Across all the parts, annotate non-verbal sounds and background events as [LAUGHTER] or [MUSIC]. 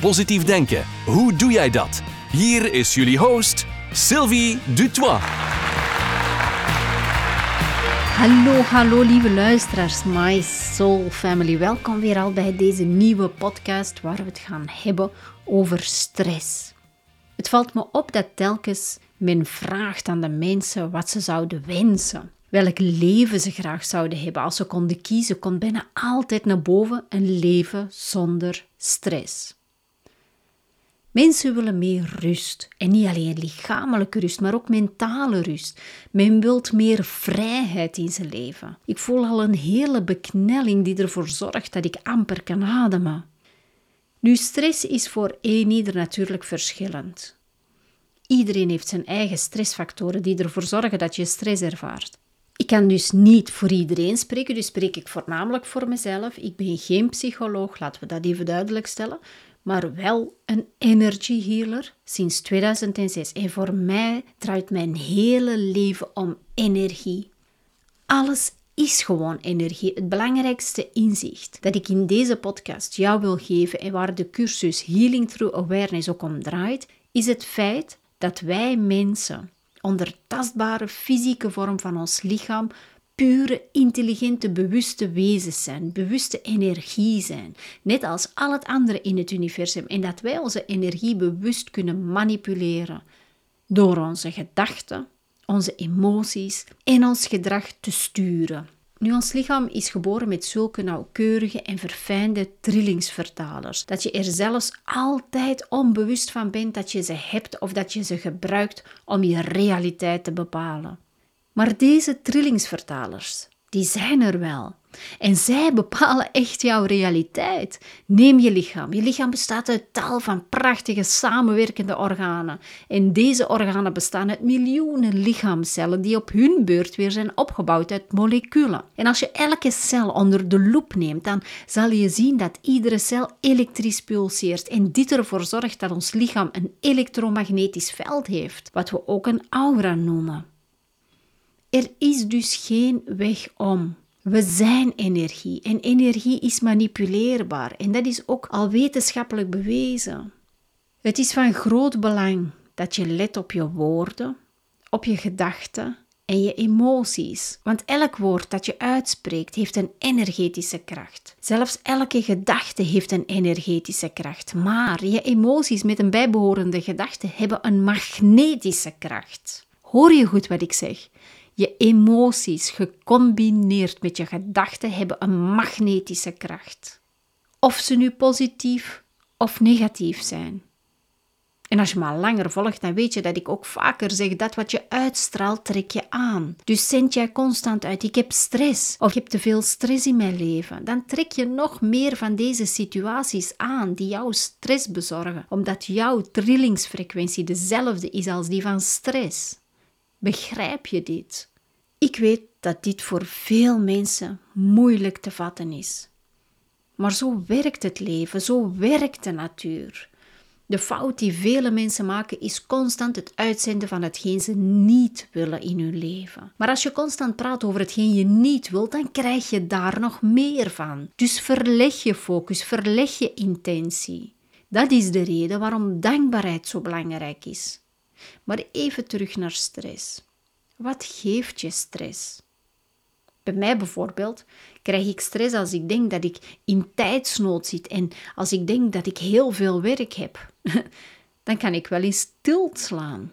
Positief denken, hoe doe jij dat? Hier is jullie host, Sylvie Dutois. Hallo, hallo lieve luisteraars, My Soul Family. Welkom weer al bij deze nieuwe podcast waar we het gaan hebben over stress. Het valt me op dat telkens men vraagt aan de mensen wat ze zouden wensen. Welk leven ze graag zouden hebben als ze konden kiezen, komt bijna altijd naar boven een leven zonder stress. Mensen willen meer rust. En niet alleen lichamelijke rust, maar ook mentale rust. Men wil meer vrijheid in zijn leven. Ik voel al een hele beknelling die ervoor zorgt dat ik amper kan ademen. Nu, stress is voor een ieder natuurlijk verschillend. Iedereen heeft zijn eigen stressfactoren die ervoor zorgen dat je stress ervaart. Ik kan dus niet voor iedereen spreken, dus spreek ik voornamelijk voor mezelf. Ik ben geen psycholoog, laten we dat even duidelijk stellen maar wel een energy healer sinds 2006. En voor mij draait mijn hele leven om energie. Alles is gewoon energie. Het belangrijkste inzicht dat ik in deze podcast jou wil geven en waar de cursus Healing Through Awareness ook om draait, is het feit dat wij mensen onder tastbare fysieke vorm van ons lichaam pure, intelligente, bewuste wezens zijn, bewuste energie zijn, net als al het andere in het universum, en dat wij onze energie bewust kunnen manipuleren door onze gedachten, onze emoties en ons gedrag te sturen. Nu, ons lichaam is geboren met zulke nauwkeurige en verfijnde trillingsvertalers, dat je er zelfs altijd onbewust van bent dat je ze hebt of dat je ze gebruikt om je realiteit te bepalen. Maar deze trillingsvertalers, die zijn er wel. En zij bepalen echt jouw realiteit. Neem je lichaam. Je lichaam bestaat uit tal van prachtige samenwerkende organen. En deze organen bestaan uit miljoenen lichaamcellen die op hun beurt weer zijn opgebouwd uit moleculen. En als je elke cel onder de loep neemt, dan zal je zien dat iedere cel elektrisch pulseert. En dit ervoor zorgt dat ons lichaam een elektromagnetisch veld heeft, wat we ook een aura noemen. Er is dus geen weg om. We zijn energie en energie is manipuleerbaar en dat is ook al wetenschappelijk bewezen. Het is van groot belang dat je let op je woorden, op je gedachten en je emoties. Want elk woord dat je uitspreekt heeft een energetische kracht. Zelfs elke gedachte heeft een energetische kracht. Maar je emoties met een bijbehorende gedachte hebben een magnetische kracht. Hoor je goed wat ik zeg? Je emoties gecombineerd met je gedachten hebben een magnetische kracht. Of ze nu positief of negatief zijn. En als je me al langer volgt, dan weet je dat ik ook vaker zeg dat wat je uitstraalt, trek je aan. Dus zend jij constant uit, ik heb stress of ik heb te veel stress in mijn leven. Dan trek je nog meer van deze situaties aan die jou stress bezorgen, omdat jouw trillingsfrequentie dezelfde is als die van stress. Begrijp je dit? Ik weet dat dit voor veel mensen moeilijk te vatten is. Maar zo werkt het leven, zo werkt de natuur. De fout die vele mensen maken is constant het uitzenden van hetgeen ze niet willen in hun leven. Maar als je constant praat over hetgeen je niet wilt, dan krijg je daar nog meer van. Dus verleg je focus, verleg je intentie. Dat is de reden waarom dankbaarheid zo belangrijk is. Maar even terug naar stress. Wat geeft je stress? Bij mij bijvoorbeeld krijg ik stress als ik denk dat ik in tijdsnood zit en als ik denk dat ik heel veel werk heb. [LAUGHS] Dan kan ik wel eens stilslaan.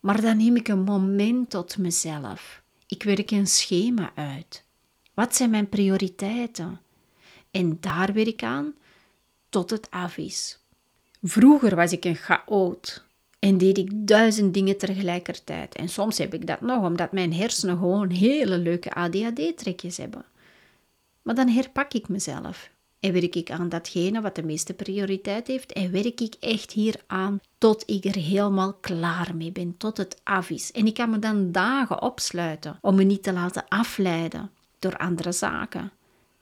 Maar dan neem ik een moment tot mezelf. Ik werk een schema uit. Wat zijn mijn prioriteiten? En daar werk ik aan tot het af is. Vroeger was ik een chaot en deed ik duizend dingen tegelijkertijd. En soms heb ik dat nog, omdat mijn hersenen gewoon hele leuke ADHD-trekjes hebben. Maar dan herpak ik mezelf. en werk ik aan datgene wat de meeste prioriteit heeft en werk ik echt hier aan tot ik er helemaal klaar mee ben, tot het af is. En ik kan me dan dagen opsluiten om me niet te laten afleiden door andere zaken.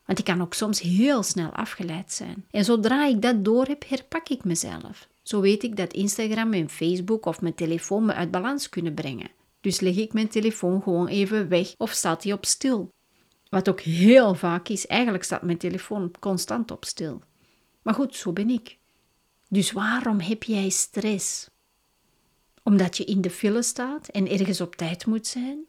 Want ik kan ook soms heel snel afgeleid zijn. En zodra ik dat door heb, herpak ik mezelf. Zo weet ik dat Instagram en Facebook of mijn telefoon me uit balans kunnen brengen. Dus leg ik mijn telefoon gewoon even weg of staat hij op stil. Wat ook heel vaak is, eigenlijk staat mijn telefoon constant op stil. Maar goed, zo ben ik. Dus waarom heb jij stress? Omdat je in de file staat en ergens op tijd moet zijn?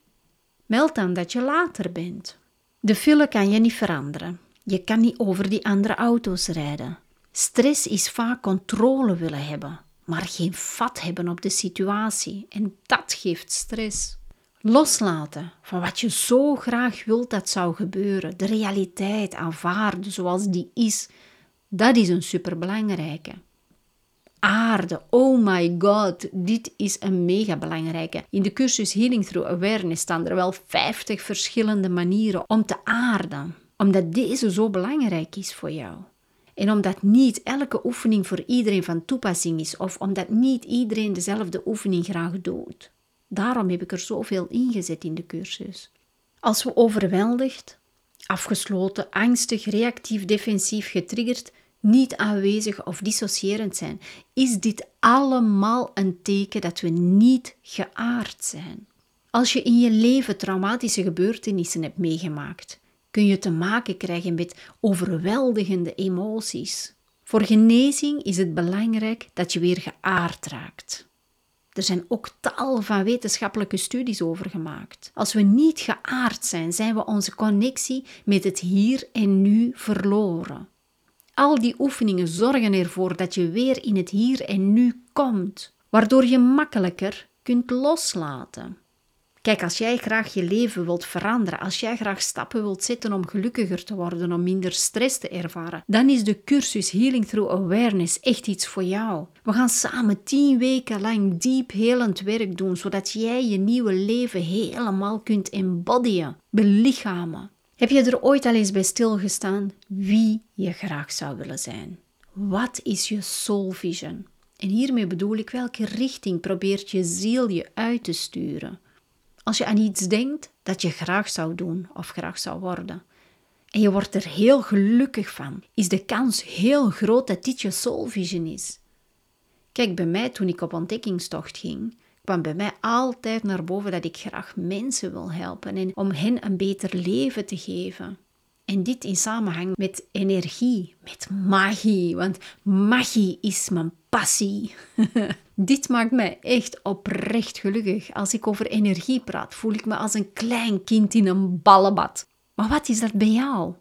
Meld dan dat je later bent. De file kan je niet veranderen. Je kan niet over die andere auto's rijden. Stress is vaak controle willen hebben, maar geen vat hebben op de situatie. En dat geeft stress. Loslaten van wat je zo graag wilt dat zou gebeuren, de realiteit aanvaarden zoals die is, dat is een superbelangrijke. Aarde, oh my god, dit is een mega belangrijke. In de cursus Healing Through Awareness staan er wel 50 verschillende manieren om te aarden, omdat deze zo belangrijk is voor jou. En omdat niet elke oefening voor iedereen van toepassing is, of omdat niet iedereen dezelfde oefening graag doet. Daarom heb ik er zoveel ingezet in de cursus. Als we overweldigd, afgesloten, angstig, reactief, defensief, getriggerd, niet aanwezig of dissocierend zijn, is dit allemaal een teken dat we niet geaard zijn. Als je in je leven traumatische gebeurtenissen hebt meegemaakt, kun je te maken krijgen met overweldigende emoties. Voor genezing is het belangrijk dat je weer geaard raakt. Er zijn ook tal van wetenschappelijke studies over gemaakt. Als we niet geaard zijn, zijn we onze connectie met het hier en nu verloren. Al die oefeningen zorgen ervoor dat je weer in het hier en nu komt, waardoor je makkelijker kunt loslaten. Kijk, als jij graag je leven wilt veranderen, als jij graag stappen wilt zetten om gelukkiger te worden, om minder stress te ervaren, dan is de cursus Healing Through Awareness echt iets voor jou. We gaan samen tien weken lang diep helend werk doen, zodat jij je nieuwe leven helemaal kunt embodyen, belichamen. Heb je er ooit al eens bij stilgestaan wie je graag zou willen zijn? Wat is je soul vision? En hiermee bedoel ik welke richting probeert je ziel je uit te sturen? Als je aan iets denkt dat je graag zou doen of graag zou worden, en je wordt er heel gelukkig van, is de kans heel groot dat dit je soul vision is. Kijk, bij mij toen ik op ontdekkingstocht ging, kwam bij mij altijd naar boven dat ik graag mensen wil helpen en om hen een beter leven te geven. En dit in samenhang met energie, met magie, want magie is mijn passie. [LAUGHS] dit maakt mij echt oprecht gelukkig. Als ik over energie praat, voel ik me als een klein kind in een ballenbad. Maar wat is dat bij jou?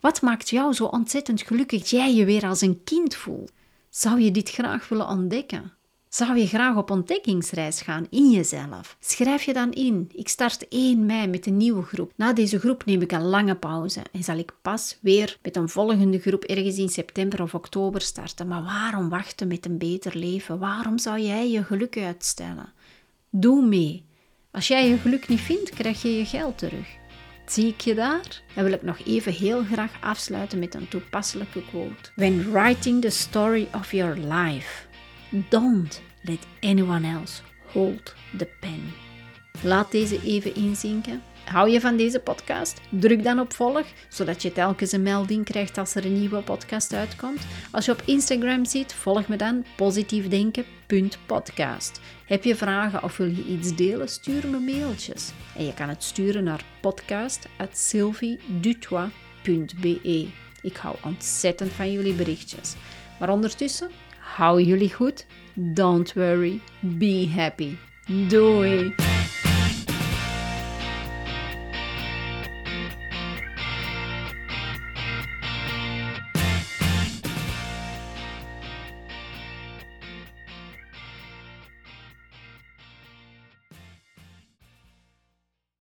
Wat maakt jou zo ontzettend gelukkig dat jij je weer als een kind voelt? Zou je dit graag willen ontdekken? Zou je graag op ontdekkingsreis gaan in jezelf? Schrijf je dan in. Ik start 1 mei met een nieuwe groep. Na deze groep neem ik een lange pauze en zal ik pas weer met een volgende groep ergens in september of oktober starten. Maar waarom wachten met een beter leven? Waarom zou jij je geluk uitstellen? Doe mee. Als jij je geluk niet vindt, krijg je je geld terug. Zie ik je daar? Dan wil ik nog even heel graag afsluiten met een toepasselijke quote. When writing the story of your life, Don't let anyone else hold the pen. Laat deze even inzinken. Hou je van deze podcast? Druk dan op volg, zodat je telkens een melding krijgt als er een nieuwe podcast uitkomt. Als je op Instagram ziet, volg me dan positiefdenken.podcast. Heb je vragen of wil je iets delen? Stuur me mailtjes. En je kan het sturen naar podcast.sylviedutois.be. Ik hou ontzettend van jullie berichtjes. Maar ondertussen Hou jullie goed. Don't worry. Be happy. Doei!